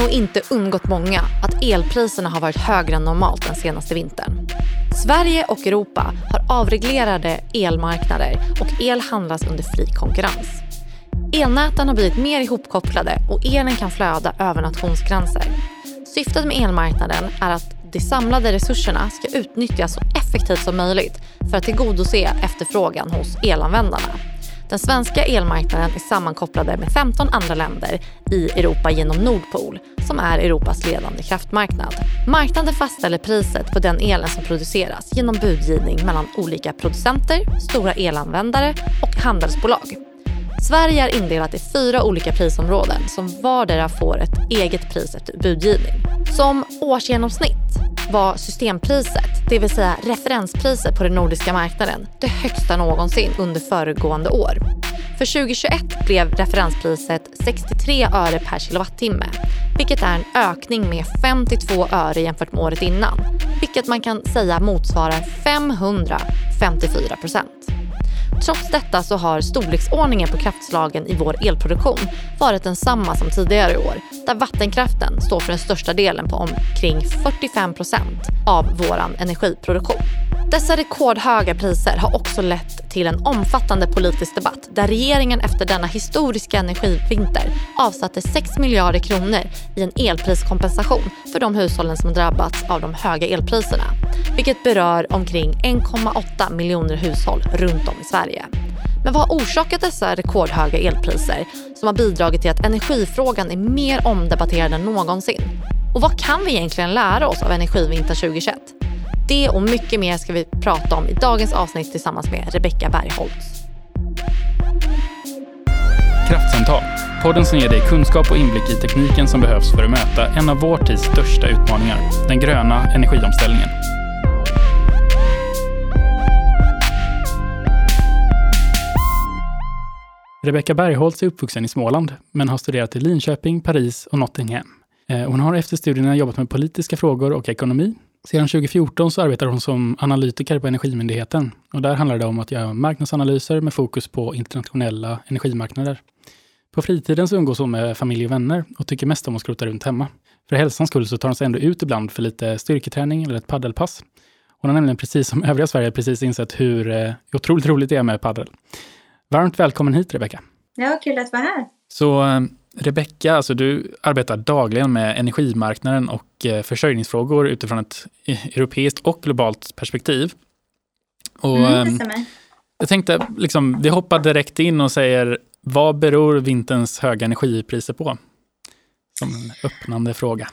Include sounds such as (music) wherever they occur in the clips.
nog inte undgått många att elpriserna har varit högre än normalt den senaste vintern. Sverige och Europa har avreglerade elmarknader och el handlas under fri konkurrens. Elnäten har blivit mer ihopkopplade och elen kan flöda över nationsgränser. Syftet med elmarknaden är att de samlade resurserna ska utnyttjas så effektivt som möjligt för att tillgodose efterfrågan hos elanvändarna. Den svenska elmarknaden är sammankopplade med 15 andra länder i Europa genom Nordpool som är Europas ledande kraftmarknad. Marknaden fastställer priset på den elen som produceras genom budgivning mellan olika producenter, stora elanvändare och handelsbolag. Sverige är indelat i fyra olika prisområden som vardera får ett eget pris efter budgivning. Som årsgenomsnitt var systempriset, det vill säga referenspriset på den nordiska marknaden, det högsta någonsin under föregående år. För 2021 blev referenspriset 63 öre per kilowattimme, vilket är en ökning med 52 öre jämfört med året innan, vilket man kan säga motsvarar 554 procent. Trots detta så har storleksordningen på kraftslagen i vår elproduktion varit densamma som tidigare år, där vattenkraften står för den största delen på omkring 45 procent av vår energiproduktion. Dessa rekordhöga priser har också lett till en omfattande politisk debatt där regeringen efter denna historiska energivinter avsatte 6 miljarder kronor i en elpriskompensation för de hushållen som drabbats av de höga elpriserna, vilket berör omkring 1,8 miljoner hushåll runt om i Sverige. Men vad har orsakat dessa rekordhöga elpriser som har bidragit till att energifrågan är mer omdebatterad än någonsin? Och vad kan vi egentligen lära oss av energivintern 2021? Det och mycket mer ska vi prata om i dagens avsnitt tillsammans med Rebecka Bergholtz. Kraftsamtal, podden som ger dig kunskap och inblick i tekniken som behövs för att möta en av vår tids största utmaningar, den gröna energiomställningen. Rebecka Bergholtz är uppvuxen i Småland, men har studerat i Linköping, Paris och Nottingham. Eh, hon har efter studierna jobbat med politiska frågor och ekonomi sedan 2014 så arbetar hon som analytiker på Energimyndigheten. Och där handlar det om att göra marknadsanalyser med fokus på internationella energimarknader. På fritiden så umgås hon med familj och vänner och tycker mest om att skrota runt hemma. För hälsans skull så tar hon sig ändå ut ibland för lite styrketräning eller ett paddelpass. Hon har nämligen precis som övriga Sverige precis insett hur eh, otroligt roligt det är med paddel. Varmt välkommen hit Rebecka. Ja, kul att vara här. Så eh, Rebecka, alltså du arbetar dagligen med energimarknaden och eh, försörjningsfrågor utifrån ett europeiskt och globalt perspektiv. Och, mm, ehm. Jag tänkte, liksom, vi hoppar direkt in och säger, vad beror vinterns höga energipriser på? Som en öppnande fråga.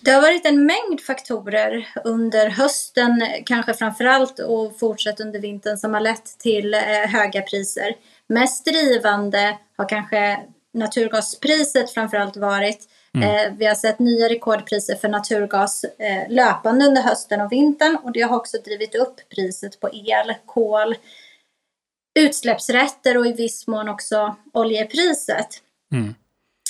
Det har varit en mängd faktorer under hösten, kanske framför allt och fortsatt under vintern, som har lett till eh, höga priser. Mest drivande har kanske naturgaspriset framförallt varit. Mm. Eh, vi har sett nya rekordpriser för naturgas eh, löpande under hösten och vintern och det har också drivit upp priset på el, kol, utsläppsrätter och i viss mån också oljepriset. Mm.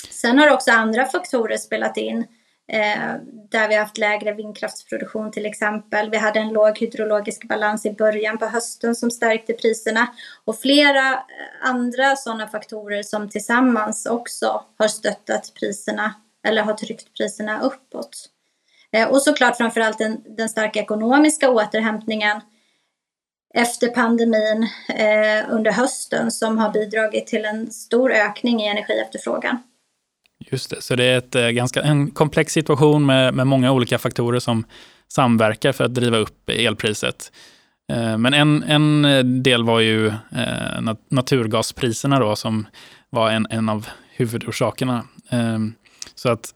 Sen har också andra faktorer spelat in eh, där vi har haft lägre vindkraftsproduktion till exempel. Vi hade en låg hydrologisk balans i början på hösten som stärkte priserna och flera eh, andra sådana faktorer som tillsammans också har stöttat priserna eller har tryckt priserna uppåt. Eh, och såklart framförallt den, den starka ekonomiska återhämtningen efter pandemin eh, under hösten som har bidragit till en stor ökning i energiefterfrågan. Just det, så det är ett, eh, ganska, en komplex situation med, med många olika faktorer som samverkar för att driva upp elpriset. Eh, men en, en eh, del var ju eh, naturgaspriserna då, som var en, en av huvudorsakerna. Ehm, så att,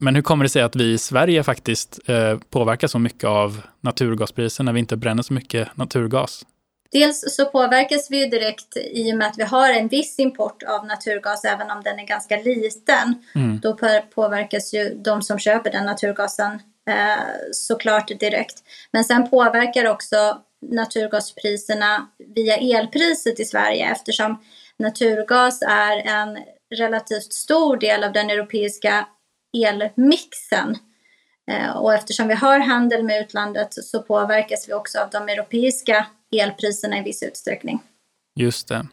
men hur kommer det sig att vi i Sverige faktiskt eh, påverkas så mycket av naturgaspriser när vi inte bränner så mycket naturgas? Dels så påverkas vi direkt i och med att vi har en viss import av naturgas även om den är ganska liten. Mm. Då påverkas ju de som köper den naturgasen eh, såklart direkt. Men sen påverkar också naturgaspriserna via elpriset i Sverige eftersom naturgas är en relativt stor del av den europeiska elmixen. Eh, och eftersom vi har handel med utlandet så påverkas vi också av de europeiska elpriserna i viss utsträckning. Just det.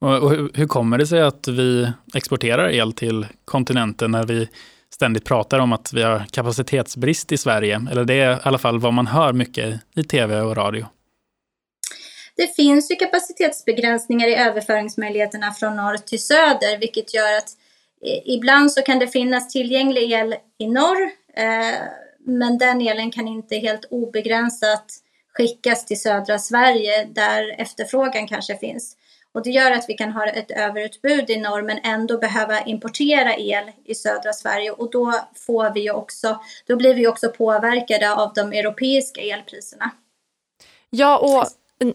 Och hur kommer det sig att vi exporterar el till kontinenten när vi ständigt pratar om att vi har kapacitetsbrist i Sverige. Eller det är i alla fall vad man hör mycket i tv och radio. Det finns ju kapacitetsbegränsningar i överföringsmöjligheterna från norr till söder, vilket gör att eh, ibland så kan det finnas tillgänglig el i norr, eh, men den elen kan inte helt obegränsat skickas till södra Sverige där efterfrågan kanske finns. Och det gör att vi kan ha ett överutbud i norr men ändå behöva importera el i södra Sverige och då får vi också, då blir vi också påverkade av de europeiska elpriserna. Ja, och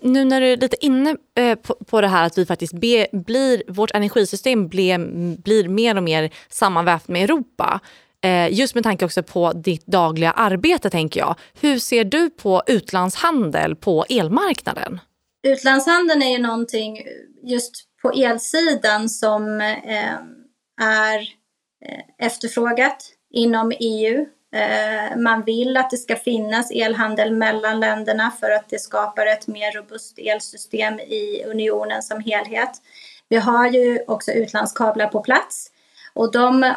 nu när du är lite inne eh, på, det här att vi faktiskt be, blir, vårt energisystem blir, blir mer och mer sammanvävt med Europa. Eh, just med tanke också på ditt dagliga arbete tänker jag. Hur ser du på utlandshandel på elmarknaden? Utlandshandeln är ju någonting just på elsidan som eh, är eh, efterfrågat inom EU Eh, man vill att det ska finnas elhandel mellan länderna för att det skapar ett mer robust elsystem i unionen som helhet. Vi har ju också utlandskablar på plats och de, eh,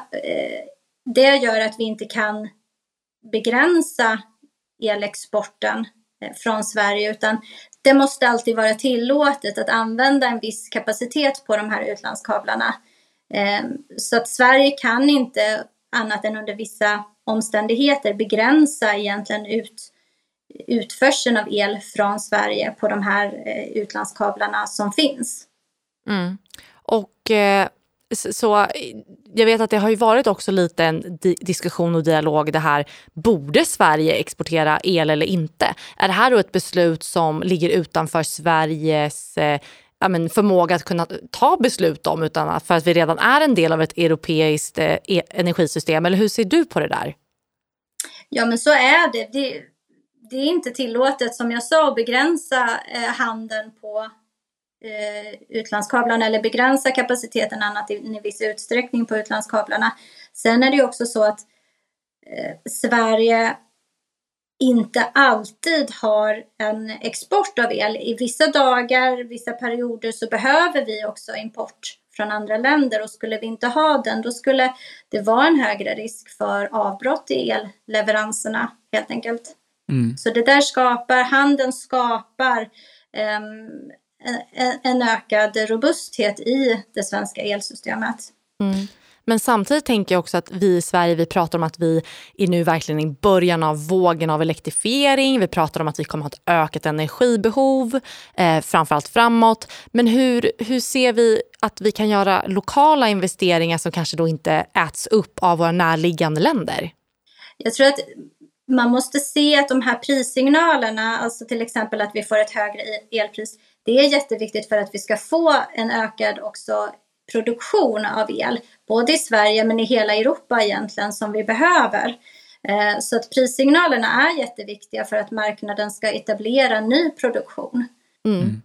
det gör att vi inte kan begränsa elexporten eh, från Sverige utan det måste alltid vara tillåtet att använda en viss kapacitet på de här utlandskablarna. Ehm, så att Sverige kan inte annat än under vissa omständigheter begränsa egentligen ut, utförseln av el från Sverige på de här eh, utlandskablarna som finns. Mm. Och eh, så jag vet att det har ju varit också lite en di diskussion och dialog det här, borde Sverige exportera el eller inte? Är det här då ett beslut som ligger utanför Sveriges eh, ja, men förmåga att kunna ta beslut om utan för att vi redan är en del av ett europeiskt eh, e-, energisystem? Eller hur ser du på det där? Ja, men så är det. Det, det är inte tillåtet, som jag sa, att begränsa eh, handeln på utlandskablarna eller begränsa kapaciteten annat i, i viss utsträckning på utlandskablarna. Sen är det ju också så att eh, Sverige inte alltid har en export av el. I vissa dagar, vissa perioder så behöver vi också import från andra länder och skulle vi inte ha den då skulle det vara en högre risk för avbrott i elleveranserna helt enkelt. Mm. Så det där skapar, handeln skapar um, en, ökad robusthet i det svenska elsystemet. Mm. Men samtidigt tänker jag också att vi i Sverige vi pratar om att vi är nu verkligen i början av vågen av elektrifiering. Vi pratar om att vi kommer att ha ett ökat energibehov, eh, framförallt framåt. Men hur, hur ser vi att vi kan göra lokala investeringar som kanske då inte äts upp av våra närliggande länder? Jag tror att man måste se att de här prissignalerna, alltså till exempel att vi får ett högre elpris, det är jätteviktigt för att vi ska få en ökad också produktion av el, både i Sverige men i hela Europa egentligen, som vi behöver. Eh, så att prissignalerna är jätteviktiga för att marknaden ska etablera ny produktion. Mm. mm.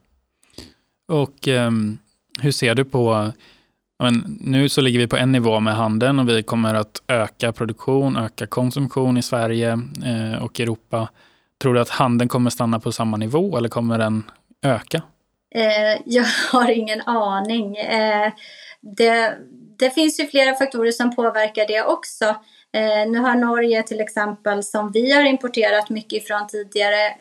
Och um, hur ser du på, men, nu så ligger vi på en nivå med handeln och vi kommer att öka produktion, öka konsumtion i Sverige eh, och Europa. Tror du att handeln kommer stanna på samma nivå eller kommer den öka? Eh, jag (laughs) har ingen aning. Eh, det, det, finns ju flera faktorer som påverkar det också. Nu har Norge till exempel, som vi har importerat mycket ifrån tidigare,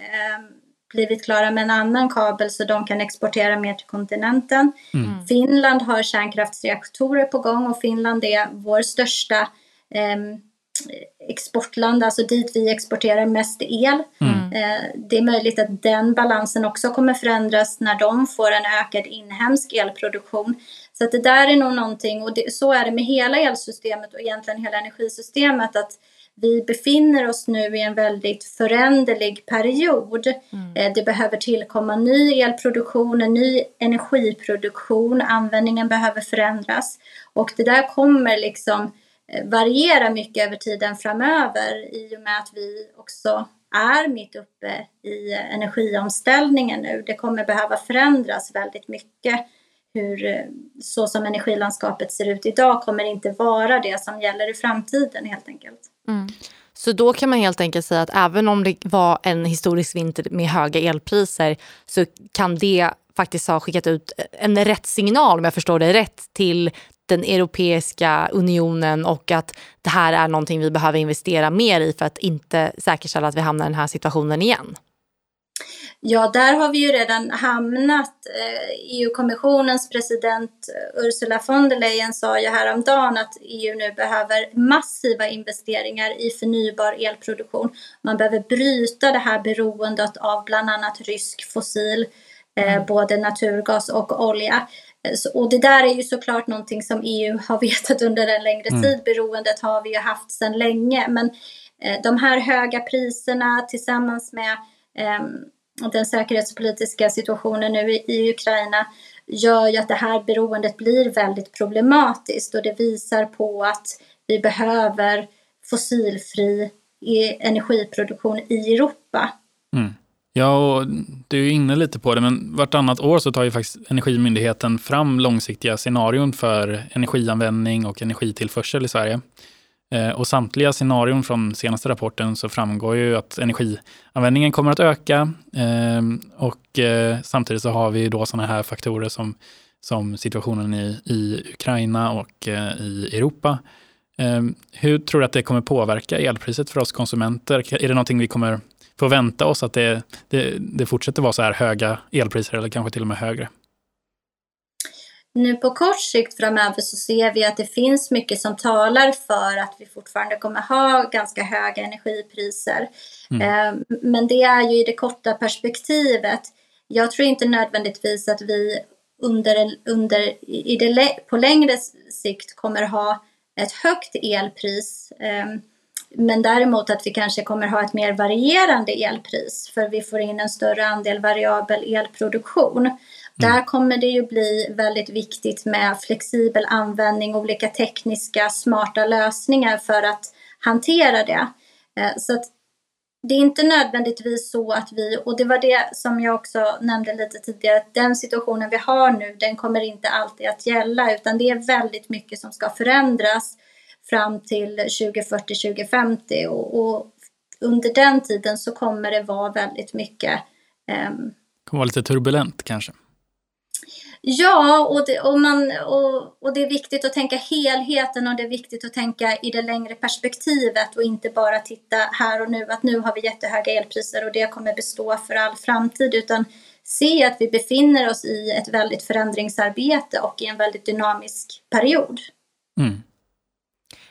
blivit klara med en annan kabel så de kan exportera mer till kontinenten. Mm. Finland har kärnkraftsreaktorer på gång och Finland är vår största eh, exportland, alltså dit vi exporterar mest el. Mm. Eh, det är möjligt att den balansen också kommer förändras när de får en ökad inhemsk elproduktion. Så att det där är nog någonting, och det, så är det med hela elsystemet och egentligen hela energisystemet, att vi befinner oss nu i en väldigt föränderlig period. Mm. Eh, det behöver tillkomma ny elproduktion, en ny energiproduktion, användningen behöver förändras. Och det där kommer liksom Eh, variera mycket över tiden framöver i och med att vi också är mitt uppe i energiomställningen nu. Det kommer behöva förändras väldigt mycket. Hur, eh, så som energilandskapet ser ut idag kommer inte vara det som gäller i framtiden helt enkelt. Mm. Så då kan man helt enkelt säga att även om det var en historisk vinter med höga elpriser så kan det faktiskt ha skickat ut en rätt signal, om jag förstår det rätt, till den Europeiska unionen och att det här är någonting vi behöver investera mer i för att inte säkerställa att vi hamnar i den här situationen igen? Ja, där har vi ju redan hamnat. EU-kommissionens president Ursula von der Leyen sa ju häromdagen att EU nu behöver massiva investeringar i förnybar elproduktion. Man behöver bryta det här beroendet av bland annat rysk fossil, mm. både naturgas och olja. Och det där är ju såklart någonting som EU har (laughs) vetat under en längre mm. tid. Beroendet har vi ju haft sedan länge. Men de här höga priserna tillsammans med Ehm, den säkerhetspolitiska situationen nu i Ukraina gör ju att det här beroendet blir väldigt problematiskt och det visar på att vi behöver fossilfri e, energiproduktion i Europa. Mm. Ja, och du är inne lite på det, men vartannat år så tar ju faktiskt Energimyndigheten fram långsiktiga scenarion för energianvändning och energitillförsel i Sverige. Eh, och samtliga scenarion från senaste rapporten så framgår ju att energianvändningen kommer att öka ehm, och eh, samtidigt så har vi då sådana här faktorer som, som situationen i, i Ukraina och eh, i Europa. Ehm, hur tror du att det kommer påverka elpriset för oss konsumenter? Är det någonting vi kommer få vänta oss att det, det, det fortsätter vara så här höga elpriser eller kanske till och med högre? Nu på kort sikt framöver så ser vi att det finns mycket som talar för att vi fortfarande kommer ha ganska höga energipriser. Mm. Eh, men det är ju i det korta perspektivet. Jag tror inte nödvändigtvis att vi under, under, i det, på längre sikt kommer ha ett högt elpris. Eh, men däremot att vi kanske kommer ha ett mer varierande elpris för vi får in en större andel variabel elproduktion. Där mm. kommer det ju bli väldigt viktigt med flexibel användning, olika tekniska smarta lösningar för att hantera det. Eh, så det är inte nödvändigtvis så att vi, och det var det som jag också nämnde lite tidigare, att den situationen vi har nu, den kommer inte alltid att gälla, utan det är väldigt mycket som ska förändras fram till 2040-2050 och, och, under den tiden så kommer det vara väldigt mycket um, det kommer vara lite turbulent kanske? Ja, och det, och, man, och, och det är viktigt att tänka helheten och det är viktigt att tänka i det längre perspektivet och inte bara titta här och nu att nu har vi jättehöga elpriser och det kommer bestå för all framtid utan se att vi befinner oss i ett väldigt förändringsarbete och i en väldigt dynamisk period. Mm.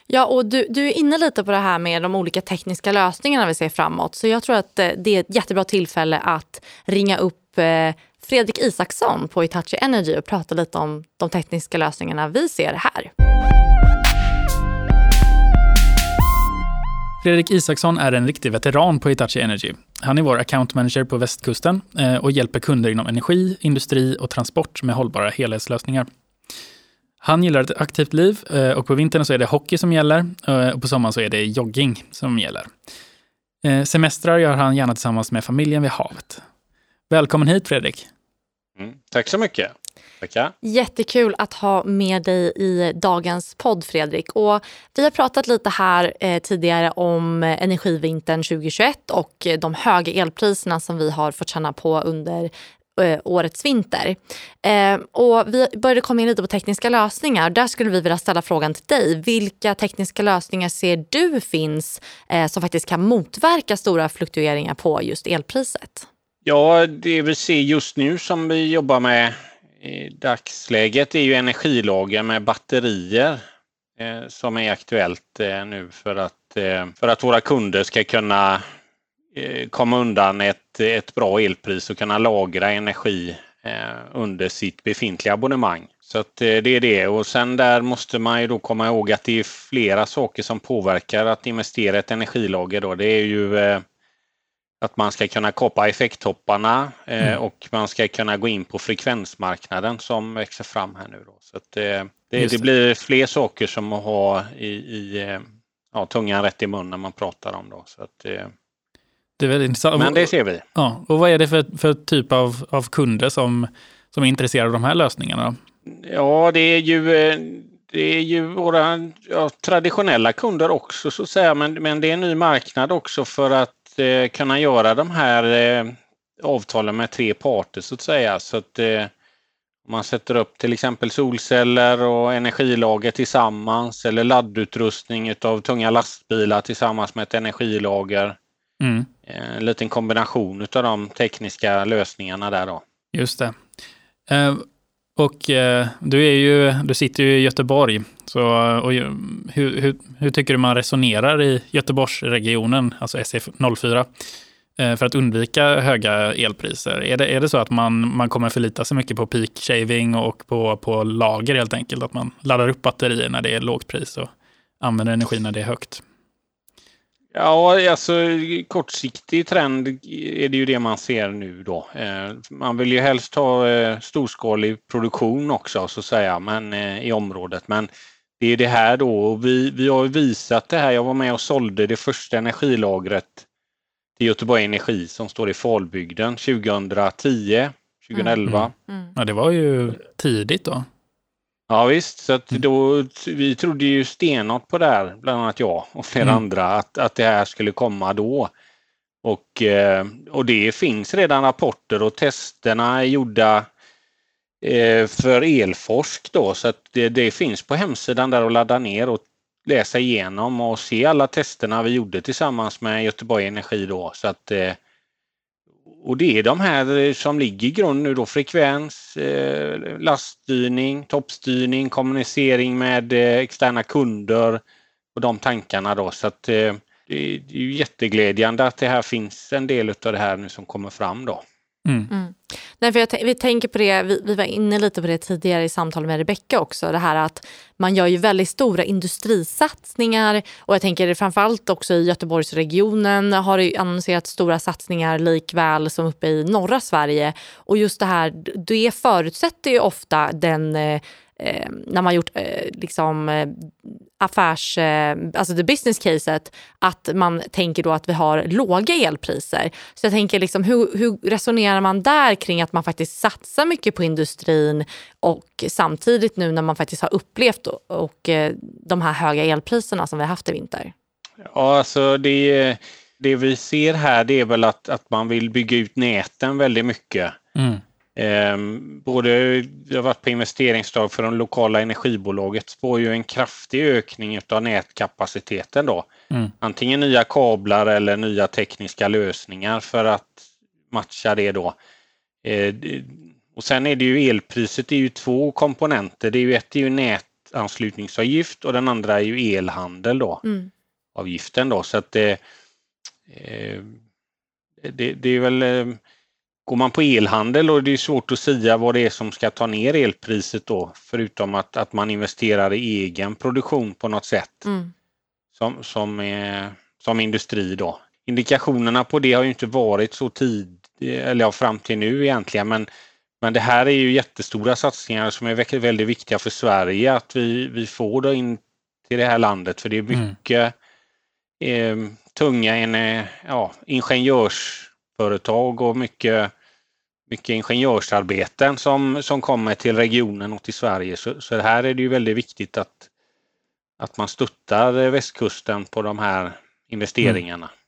Ja, och du, du är inne lite på det här med de olika tekniska lösningarna vi ser framåt. Så jag tror att eh, det är ett jättebra tillfälle att ringa upp eh, Fredrik Isaksson på Hitachi Energy och prata lite om de tekniska lösningarna vi ser här. Fredrik Isaksson är en riktig veteran på Hitachi Energy. Han är vår account manager på västkusten eh, och hjälper kunder inom energi, industri och transport med hållbara helhetslösningar. Han gillar ett aktivt liv eh, och på vintern så är det hockey som gäller eh, och på sommaren så är det jogging som gäller. Semestrar gör han gärna tillsammans med familjen vid havet. Välkommen hit Fredrik! Mm, tack så mycket. Tackar. Jättekul att ha med dig i dagens podd Fredrik. Och vi har pratat lite här eh, tidigare om energivintern 2021 och de höga elpriserna som vi har fått känna på under eh, årets vinter. Eh, och vi började komma in lite på tekniska lösningar. Där skulle vi vilja ställa frågan till dig. Vilka tekniska lösningar ser du finns eh, som faktiskt kan motverka stora fluktueringar på just elpriset? Ja, det vi ser just nu som vi jobbar med i dagsläget är ju energilager med batterier eh, som är aktuellt eh, nu för att, eh, för att våra kunder ska kunna komma undan ett, ett bra elpris och kunna lagra energi eh, under sitt befintliga abonnemang. Så att eh, det är det och sen där måste man ju då komma ihåg att det är flera saker som påverkar att investera i ett energilager då. Det är ju att man ska kunna kapa effekttopparna eh, mm. och man ska kunna gå in på frekvensmarknaden som växer fram här nu. Då. Så eh, det, det, blir fler saker som att ha i, i eh, ja, tungan rätt i mun när man pratar om. Då. Så att, eh, det är väldigt intressant. Men det ser vi. Ja, och vad är det för, för typ av, av kunder som, som är intresserade av de här lösningarna? Ja, det är ju eh, det är ju våra ja, traditionella kunder också så att säga, men, men det är en ny marknad också för att eh, kunna göra de här eh, avtalen med tre parter så att säga. Så att, eh, man sätter upp till exempel solceller och energilager tillsammans eller laddutrustning av tunga lastbilar tillsammans med ett energilager. Mm. Eh, en liten kombination av de tekniska lösningarna där då. Just det. Eh, och eh, du, är ju, du sitter ju i Göteborg. Så, och hur, hur, hur tycker du man resonerar i Göteborgsregionen, alltså SF04? För att undvika höga elpriser? Är det, är det så att man, man kommer förlita sig mycket på peak shaving och på, på lager helt enkelt? Att man laddar upp batterier när det är lågt pris och använder energi när det är högt? Ja, alltså kortsiktig trend är det ju det man ser nu då. Eh, man vill ju helst ha eh, storskalig produktion också så att säga, men eh, i området. Men det är det här då och vi, vi har visat det här. Jag var med och sålde det första energilagret till Göteborg Energi som står i Falbygden 2010, 2011. Mm, mm, mm. Ja, det var ju tidigt då. Ja visst, så att mm. då, vi trodde ju stenhårt på det här, bland annat jag och flera mm. andra, att, att det här skulle komma då. Och, eh, och det finns redan rapporter och testerna är gjorda eh, för Elforsk då, så att det, det finns på hemsidan där att ladda ner och läsa igenom och se alla testerna vi gjorde tillsammans med Göteborg Energi då. Så att, eh, och det är de här eh, som ligger i grund nu då, frekvens, eh, laststyrning, toppstyrning, kommunicering med eh, externa kunder och de tankarna då. Så att eh, det är ju jätteglädjande att det här finns en del av det här nu som kommer fram då. Mm. Mm. Nej, för jag vi tänker på det, vi, vi, var inne lite på det tidigare i samtal med Rebecka också, det här att man gör ju väldigt stora industrisatsningar och jag tänker framförallt också i Göteborgsregionen har det annonserat stora satsningar likväl som uppe i norra Sverige och just det här, det förutsätter ju ofta den eh, eh, när man gjort eh, liksom, eh, affärs, eh, alltså det business caset, att man tänker då att vi har låga elpriser. Så jag tänker liksom, hur, hur resonerar man där kring att man faktiskt satsar mycket på industrin och samtidigt nu när man faktiskt har upplevt och, och eh, de här höga elpriserna som vi har haft i vinter? Ja, alltså det, det vi ser här det är väl att, att man vill bygga ut näten väldigt mycket. Mm. Eh, både, det har varit på investeringsdag för de lokala energibolaget spår ju en kraftig ökning av nätkapaciteten då. Mm. Antingen nya kablar eller nya tekniska lösningar för att matcha det då. Eh, och sen är det ju elpriset, det är ju två komponenter. Det är ju ett är ju nätanslutningsavgift och den andra är ju elhandel då. Mm. Avgiften då så att det, eh, det, det är väl Går man på elhandel och det är svårt att säga vad det är som ska ta ner elpriset då, förutom att, att man investerar i egen produktion på något sätt. Mm. Som, som, är, som industri då. Indikationerna på det har ju inte varit så tid, eller ja, fram till nu egentligen, men, men det här är ju jättestora satsningar som är väldigt viktiga för Sverige att vi, vi får det in till det här landet, för det är mm. mycket mm. eh, tunga en, ja, ingenjörs företag och mycket, mycket ingenjörsarbeten som, som kommer till regionen och till Sverige. Så, så här är det ju väldigt viktigt att, att man stöttar västkusten på de här investeringarna. Mm.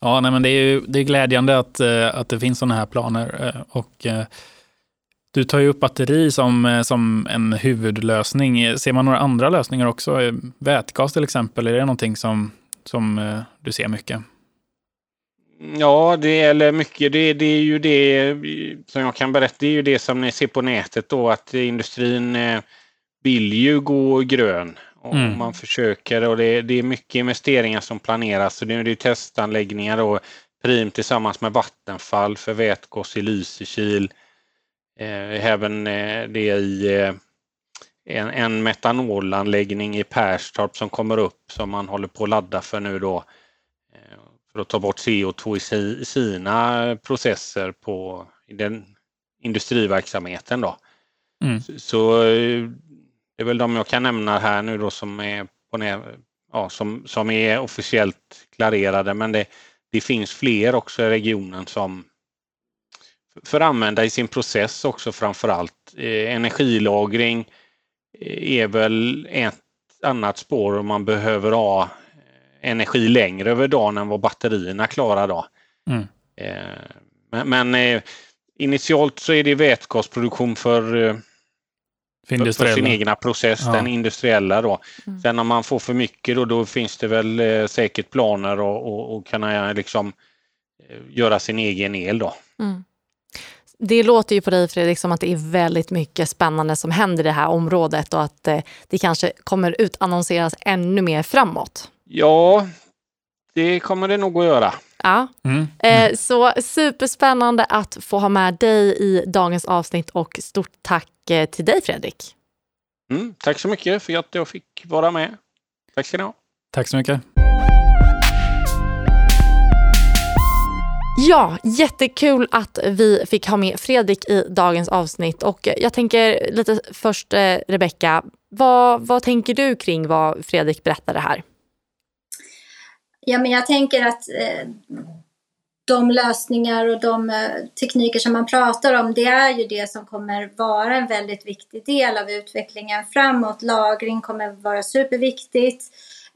Ja, nej, men det är ju det är glädjande att, eh, att det finns sådana här planer. Eh, och eh, du tar ju upp batteri som, som en huvudlösning. Ser man några andra lösningar också? Vätgas till exempel, är det någonting som, som du ser mycket? Ja, det eller mycket. Det, det, är ju det som jag kan berätta. Det är ju det som ni ser på nätet då att industrin eh, vill ju gå grön. Och mm. Man försöker och det, det, är mycket investeringar som planeras. Så det, det är testanläggningar och Prim tillsammans med Vattenfall för vätgas i Lysekil. Eh, även eh, det i eh, en, en metanolanläggning i Perstorp som kommer upp som man håller på att ladda för nu då för att ta bort CO2 i sina processer på den industriverksamheten. Då. Mm. Så det är väl de jag kan nämna här nu då som är, på, ja, som, som är officiellt klarerade men det, det finns fler också i regionen som för använda i sin process också framför allt. Eh, energilagring eh, är väl ett annat spår om man behöver ha energi längre över dagen än vad batterierna klarar. Då. Mm. Eh, men, men eh, initialt så är det vätgasproduktion för, eh, för, för sin egna process, ja. den industriella då. Mm. Sen om man får för mycket då, då finns det väl eh, säkert planer och, och, och kunna liksom eh, göra sin egen el då. Mm. Det låter ju på dig Fredrik som att det är väldigt mycket spännande som händer i det här området och att eh, det kanske kommer utannonseras ännu mer framåt. Ja, det kommer det nog att göra. Ja. Mm. Mm. Eh, så superspännande att få ha med dig i dagens avsnitt och stort tack eh, till dig Fredrik. Mm, tack så mycket för att jag fick vara med. Tack ska ni ha. Tack så mycket. Ja, jättekul att vi fick ha med Fredrik i dagens avsnitt. Och jag tänker lite först, eh, Rebecka, vad, vad tänker du kring vad Fredrik berättade här? Ja, men jag tänker att eh, de lösningar och de eh, tekniker som man pratar om, det är ju det som kommer vara en väldigt viktig del av utvecklingen framåt. Lagring kommer vara superviktigt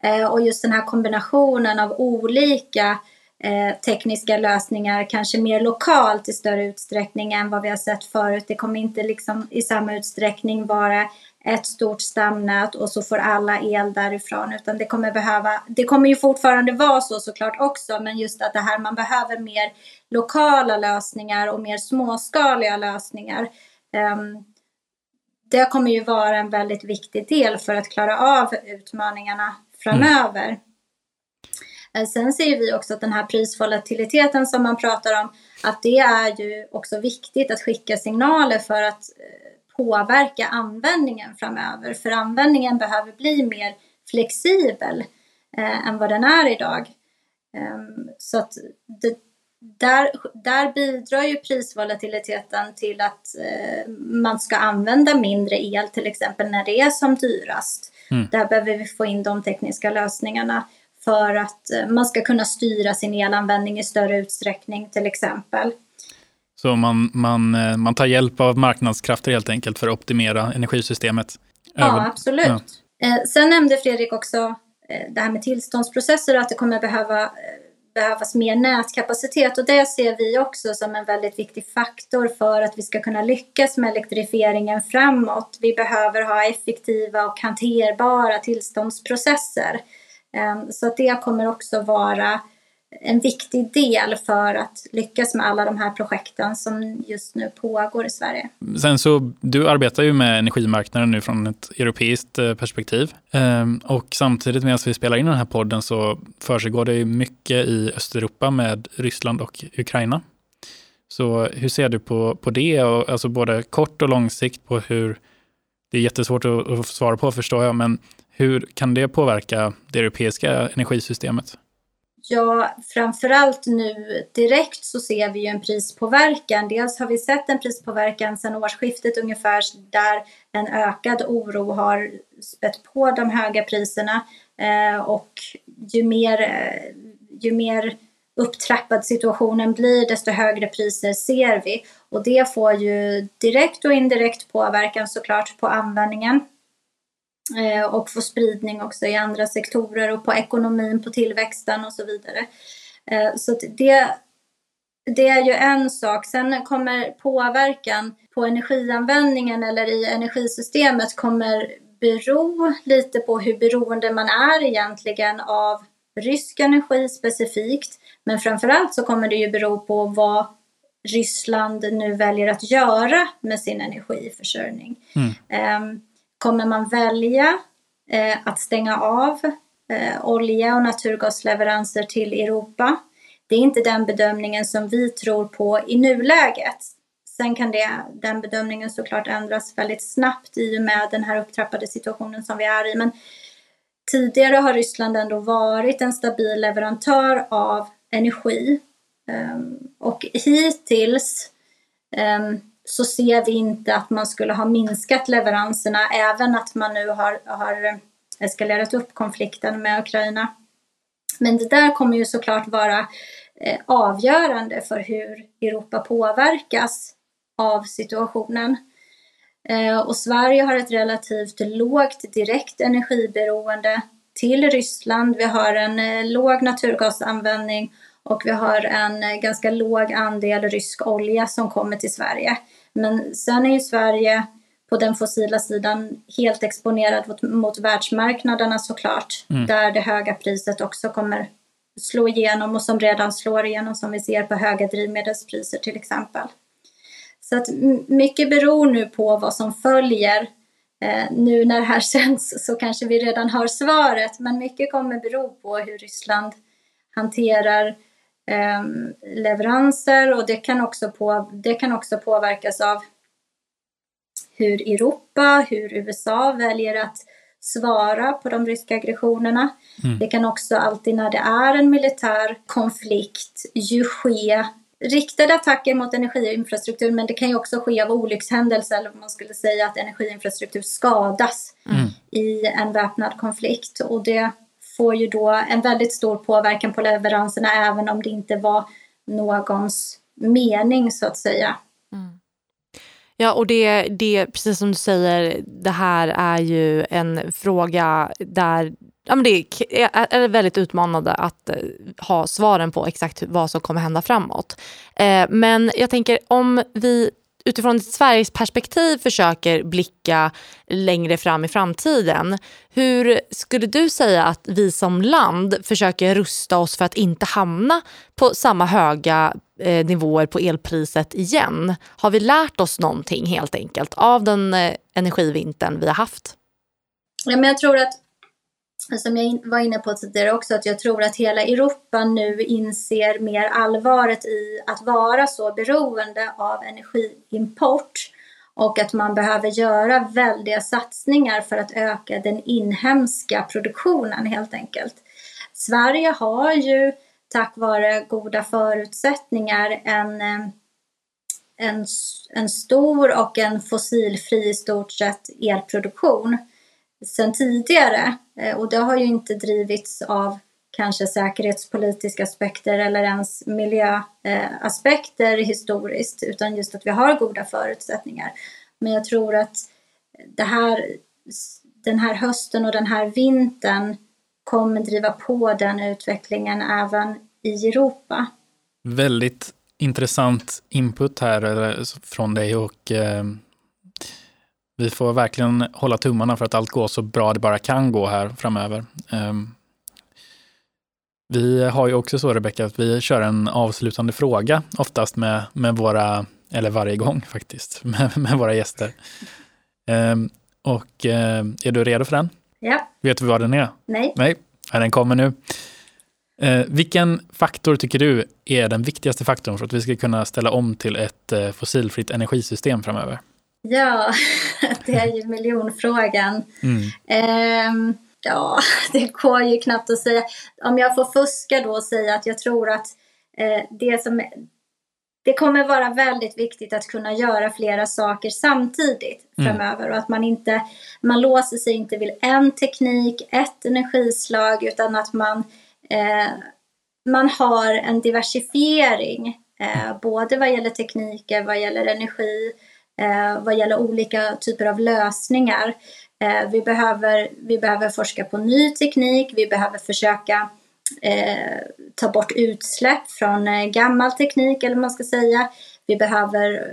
eh, och just den här kombinationen av olika eh, tekniska lösningar, kanske mer lokalt i större utsträckning än vad vi har sett förut. Det kommer inte liksom i samma utsträckning vara ett stort stamnät och så får alla el därifrån utan det kommer behöva, det kommer ju fortfarande vara så såklart också men just att det här man behöver mer lokala lösningar och mer småskaliga lösningar. Um, det kommer ju vara en väldigt viktig del för att klara av utmaningarna framöver. Mm. Sen ser vi också att den här prisvolatiliteten som man pratar om, att det är ju också viktigt att skicka signaler för att eh, påverka användningen framöver. För användningen behöver bli mer flexibel eh, än vad den är idag. Um, så att det, där, där bidrar ju prisvolatiliteten till att eh, man ska använda mindre el till exempel när det är som dyrast. Mm. Där behöver vi få in de tekniska lösningarna för att eh, man ska kunna styra sin elanvändning i större utsträckning till exempel. Så man, man, eh, man tar hjälp av marknadskrafter helt enkelt för att optimera energisystemet? Ja, absolut. Ja. Eh, sen nämnde Fredrik också eh, det här med tillståndsprocesser och att det kommer behöva behövas mer nätkapacitet och det ser vi också som en väldigt viktig faktor för att vi ska kunna lyckas med elektrifieringen framåt. Vi behöver ha effektiva och hanterbara tillståndsprocesser. Så att det kommer också vara en viktig del för att lyckas med alla de här projekten som just nu pågår i Sverige. Sen så, du arbetar ju med energimarknaden nu från ett europeiskt eh, perspektiv. Ehm, och samtidigt medan vi spelar in den här podden så försiggår det mycket i Östeuropa med Ryssland och Ukraina. Så hur ser du på, på det, och, alltså både kort och lång sikt på hur, det är jättesvårt att, att svara på förstår jag, men hur kan det påverka det europeiska energisystemet? Ja, framförallt nu direkt så ser vi ju en prispåverkan. Dels har vi sett en prispåverkan sedan årsskiftet ungefär där en ökad oro har spett på de höga priserna. Eh, och ju mer, eh, ju mer upptrappad situationen blir desto högre priser ser vi. Och det får ju direkt och indirekt påverkan såklart på användningen och få spridning också i andra sektorer och på ekonomin, på tillväxten och så vidare. Eh, så det, det är ju en sak. Sen kommer påverkan på energianvändningen eller i energisystemet kommer bero lite på hur beroende man är egentligen av rysk energi specifikt. Men framförallt så kommer det ju bero på vad Ryssland nu väljer att göra med sin energiförsörjning. Mm. Um, kommer man välja eh, att stänga av eh, olja och naturgasleveranser till Europa. Det är inte den bedömningen som vi tror på i nuläget. Sen kan det, den bedömningen såklart ändras väldigt snabbt i och med den här upptrappade situationen som vi är i. Men tidigare har Ryssland ändå varit en stabil leverantör av energi. Um, och hittills um, så ser vi inte att man skulle ha minskat leveranserna även att man nu har, har eskalerat upp konflikten med Ukraina. Men det där kommer ju såklart vara eh, avgörande för hur Europa påverkas av situationen. Eh, och Sverige har ett relativt lågt direkt energiberoende till Ryssland. Vi har en eh, låg naturgasanvändning och vi har en ganska låg andel rysk olja som kommer till Sverige. Men sen är ju Sverige på den fossila sidan helt exponerad mot, mot världsmarknaderna såklart. Mm. Där det höga priset också kommer slå igenom och som redan slår igenom som vi ser på höga drivmedelspriser till exempel. Så att mycket beror nu på vad som följer. Eh, nu när det här (laughs) känns så kanske vi redan har svaret men mycket kommer bero på hur Ryssland hanterar eh, leveranser och det kan, också på, det kan också påverkas av hur Europa, hur USA väljer att svara på de ryska aggressionerna. Mm. Det kan också alltid när det är en militär konflikt ju ske riktade attacker mot energiinfrastruktur men det kan ju också ske av olyckshändelse eller man skulle säga att energiinfrastruktur skadas mm. i en väpnad konflikt och det får ju då en väldigt stor påverkan på leveranserna även om det inte var någons mening så att säga. Mm. Ja, och det, det, precis som du säger, det här är ju en fråga där ja, men det är, är väldigt utmanande att eh, ha svaren på exakt vad som kommer hända framåt. Eh, men jag tänker om vi utifrån Sveriges perspektiv försöker blicka längre fram i framtiden. Hur skulle du säga att vi som land försöker rusta oss för att inte hamna på samma höga eh, nivåer på elpriset igen? Har vi lärt oss någonting helt enkelt av den eh, energivintern vi har haft? Ja, men jag tror att som jag var inne på tidigare också, att jag tror att hela Europa nu inser mer allvaret i att vara så beroende av energiimport och att man behöver göra väldiga satsningar för att öka den inhemska produktionen helt enkelt. Sverige har ju tack vare goda förutsättningar en, eh, en, en stor och en fossilfri i stort sett elproduktion sedan tidigare. Eh, och det har ju inte drivits av kanske säkerhetspolitiska aspekter eller ens miljöaspekter historiskt, utan just att vi har goda förutsättningar. Men jag tror att det här, den här hösten och den här vintern kommer driva på den utvecklingen även i Europa. Väldigt intressant input här eh, från dig och eh, vi får verkligen hålla tummarna för att allt går så bra det bara kan gå här framöver. Um, vi har ju också så Rebecka att vi kör en avslutande fråga oftast med, med våra, eller varje gång (laughs) faktiskt, med, med våra gäster. Um, och uh, är du redo för den? Ja. Vet du vad den är? Nej. Nej, den kommer nu. Vilken faktor tycker du är den viktigaste faktorn för att vi ska kunna ställa om till ett uh, fossilfritt energisystem framöver? Ja, (laughs) det är ju miljonfrågan. Mm. Eh, ja, det går ju knappt att säga. Om jag får fuska då och säga att jag tror att eh, det som det kommer vara väldigt viktigt att kunna göra flera saker samtidigt mm. framöver och att man inte man låser sig inte vid en teknik, ett energislag utan att man eh, man har en diversifiering eh, både vad gäller tekniker, vad gäller energi eh, vad gäller olika typer av lösningar. Eh, vi, behöver, vi behöver forska på ny teknik, vi behöver försöka eh, ta bort utsläpp från eh, gammal teknik eller vad man ska säga. Vi behöver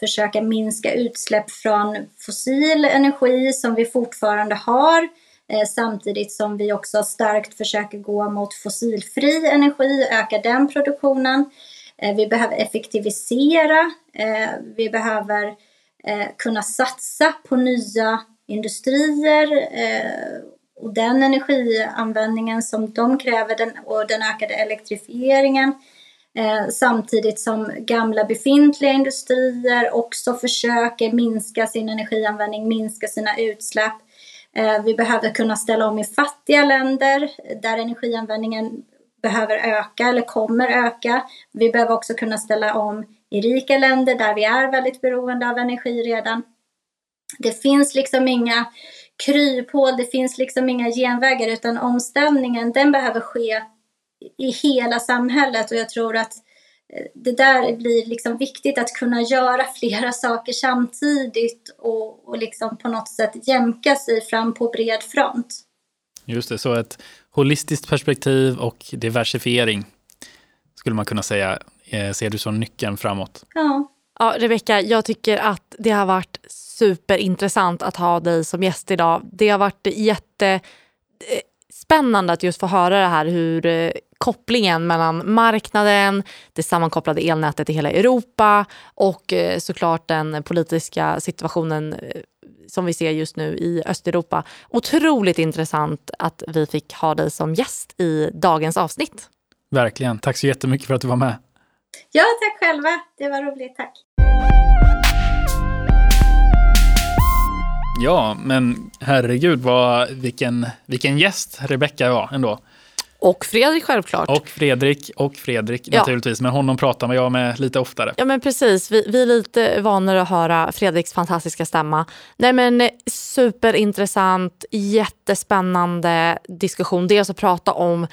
försöka minska utsläpp från fossil energi som vi fortfarande har eh, samtidigt som vi också starkt försöker gå mot fossilfri energi, öka den produktionen. Eh, vi behöver effektivisera, eh, vi behöver eh, kunna satsa på nya industrier och den energianvändningen som de kräver den, och den ökade elektrifieringen. samtidigt som gamla befintliga industrier också försöker minska sin energianvändning, minska sina utsläpp. vi behöver kunna ställa om i fattiga länder där energianvändningen behöver öka eller kommer öka. Vi behöver också kunna ställa om i rika länder där vi är väldigt beroende av energi redan. Det finns liksom inga kryphål, det finns liksom inga genvägar utan omställningen den behöver ske i hela samhället och jag tror att eh, det där blir liksom viktigt att kunna göra (laughs) flera saker samtidigt och, och liksom på något sätt jämka sig fram på bred front. Just det, så ett holistiskt perspektiv och diversifiering. skulle man kunna säga, eh, ser du som nyckeln framåt? Ja. Ja, Rebecka, jag tycker att det har varit superintressant att ha dig som gäst idag. Det har varit jättespännande att just få höra det här hur eh, kopplingen mellan marknaden, det sammankopplade elnätet i hela Europa och eh, såklart den politiska situationen som vi ser just nu i Östeuropa. Otroligt intressant att vi fick ha dig som gäst i dagens avsnitt. Verkligen. Tack så jättemycket för att du var med. Ja, tack själva. Det var roligt. Tack. Ja, men herregud vad, vilken, vilken gäst Rebecka var ändå. Och Fredrik självklart. Och Fredrik och Fredrik ja. naturligtvis. Men honom pratar jag med lite oftare. Ja men precis. Vi, vi är lite vanare att höra Fredriks fantastiska stämma. Nej men superintressant, jättespännande diskussion. Dels att prata om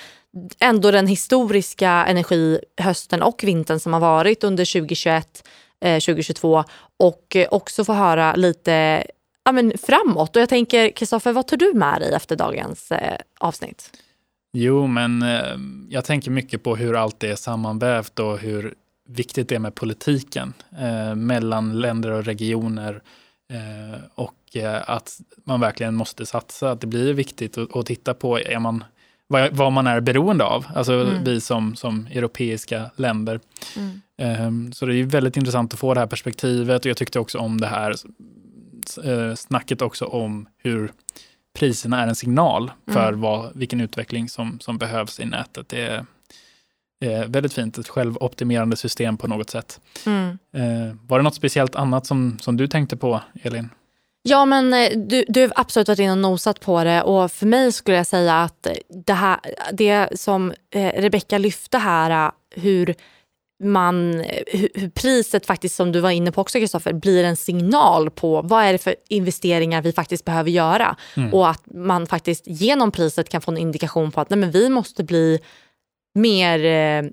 ändå den historiska energihösten och vintern som har varit under 2021, eh, 2022 och också få höra lite ja, men framåt. Och jag tänker, Kristoffer, vad tar du med dig efter dagens eh, avsnitt? Jo, men eh, jag tänker mycket på hur allt är sammanvävt och hur viktigt det är med politiken eh, mellan länder och regioner eh, och eh, att man verkligen måste satsa. Att det blir viktigt att, att titta på är man, vad, vad, man är beroende av, alltså mm. vi som, som europeiska länder. Mm. Ehm, så det är väldigt intressant att få det här perspektivet och jag tyckte också om det här eh, snacket också om hur priserna är en signal för mm. vad, vilken utveckling som, som behövs i nätet. Det är, är väldigt fint, ett självoptimerande system på något sätt. Mm. Eh, var det något speciellt annat som, som du tänkte på, Elin? Ja, men eh, du, du har absolut varit inne och nosat på det och för mig skulle jag säga att det, här, det som eh, Rebecka lyfte här, hur man, hur priset faktiskt, som du var inne på också Kristoffer, blir en signal på vad är det för investeringar vi faktiskt behöver göra. Mm. Och att man faktiskt genom priset kan få en indikation på att nej, men vi måste bli mer eh,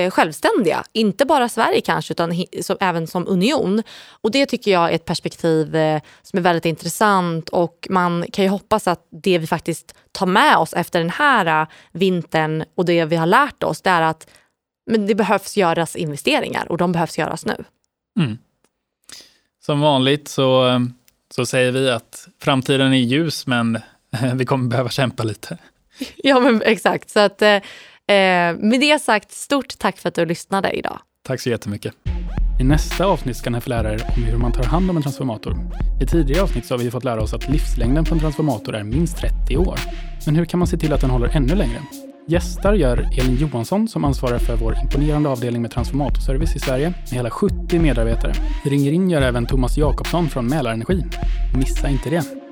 eh självständiga. Inte bara Sverige kanske, utan som, även som union. Och Det tycker jag är ett perspektiv eh, som är väldigt intressant och man kan ju hoppas att det vi faktiskt tar med oss efter den här eh, vintern och det vi har lärt oss, det är att men det behövs göras investeringar och de behövs göras nu. Mm. Som vanligt så, så säger vi att framtiden är ljus men (laughs) vi kommer behöva kämpa lite. (laughs) Ja men exakt. Så att, eh, med det sagt, stort tack för att du lyssnade idag. Tack så jättemycket. I nästa avsnitt ska ni få lära er om hur man tar hand om en transformator. I tidigare avsnitt så har vi fått lära oss att livslängden på en transformator är minst 30 år. Men hur kan man se till att den håller ännu längre? Gästar gör Elin Johansson som ansvarar för vår imponerande avdelning med transformatorservice i Sverige med hela 70 medarbetare. Ringer in gör även Thomas Jakobsson från Mälarenergi. Missa inte det!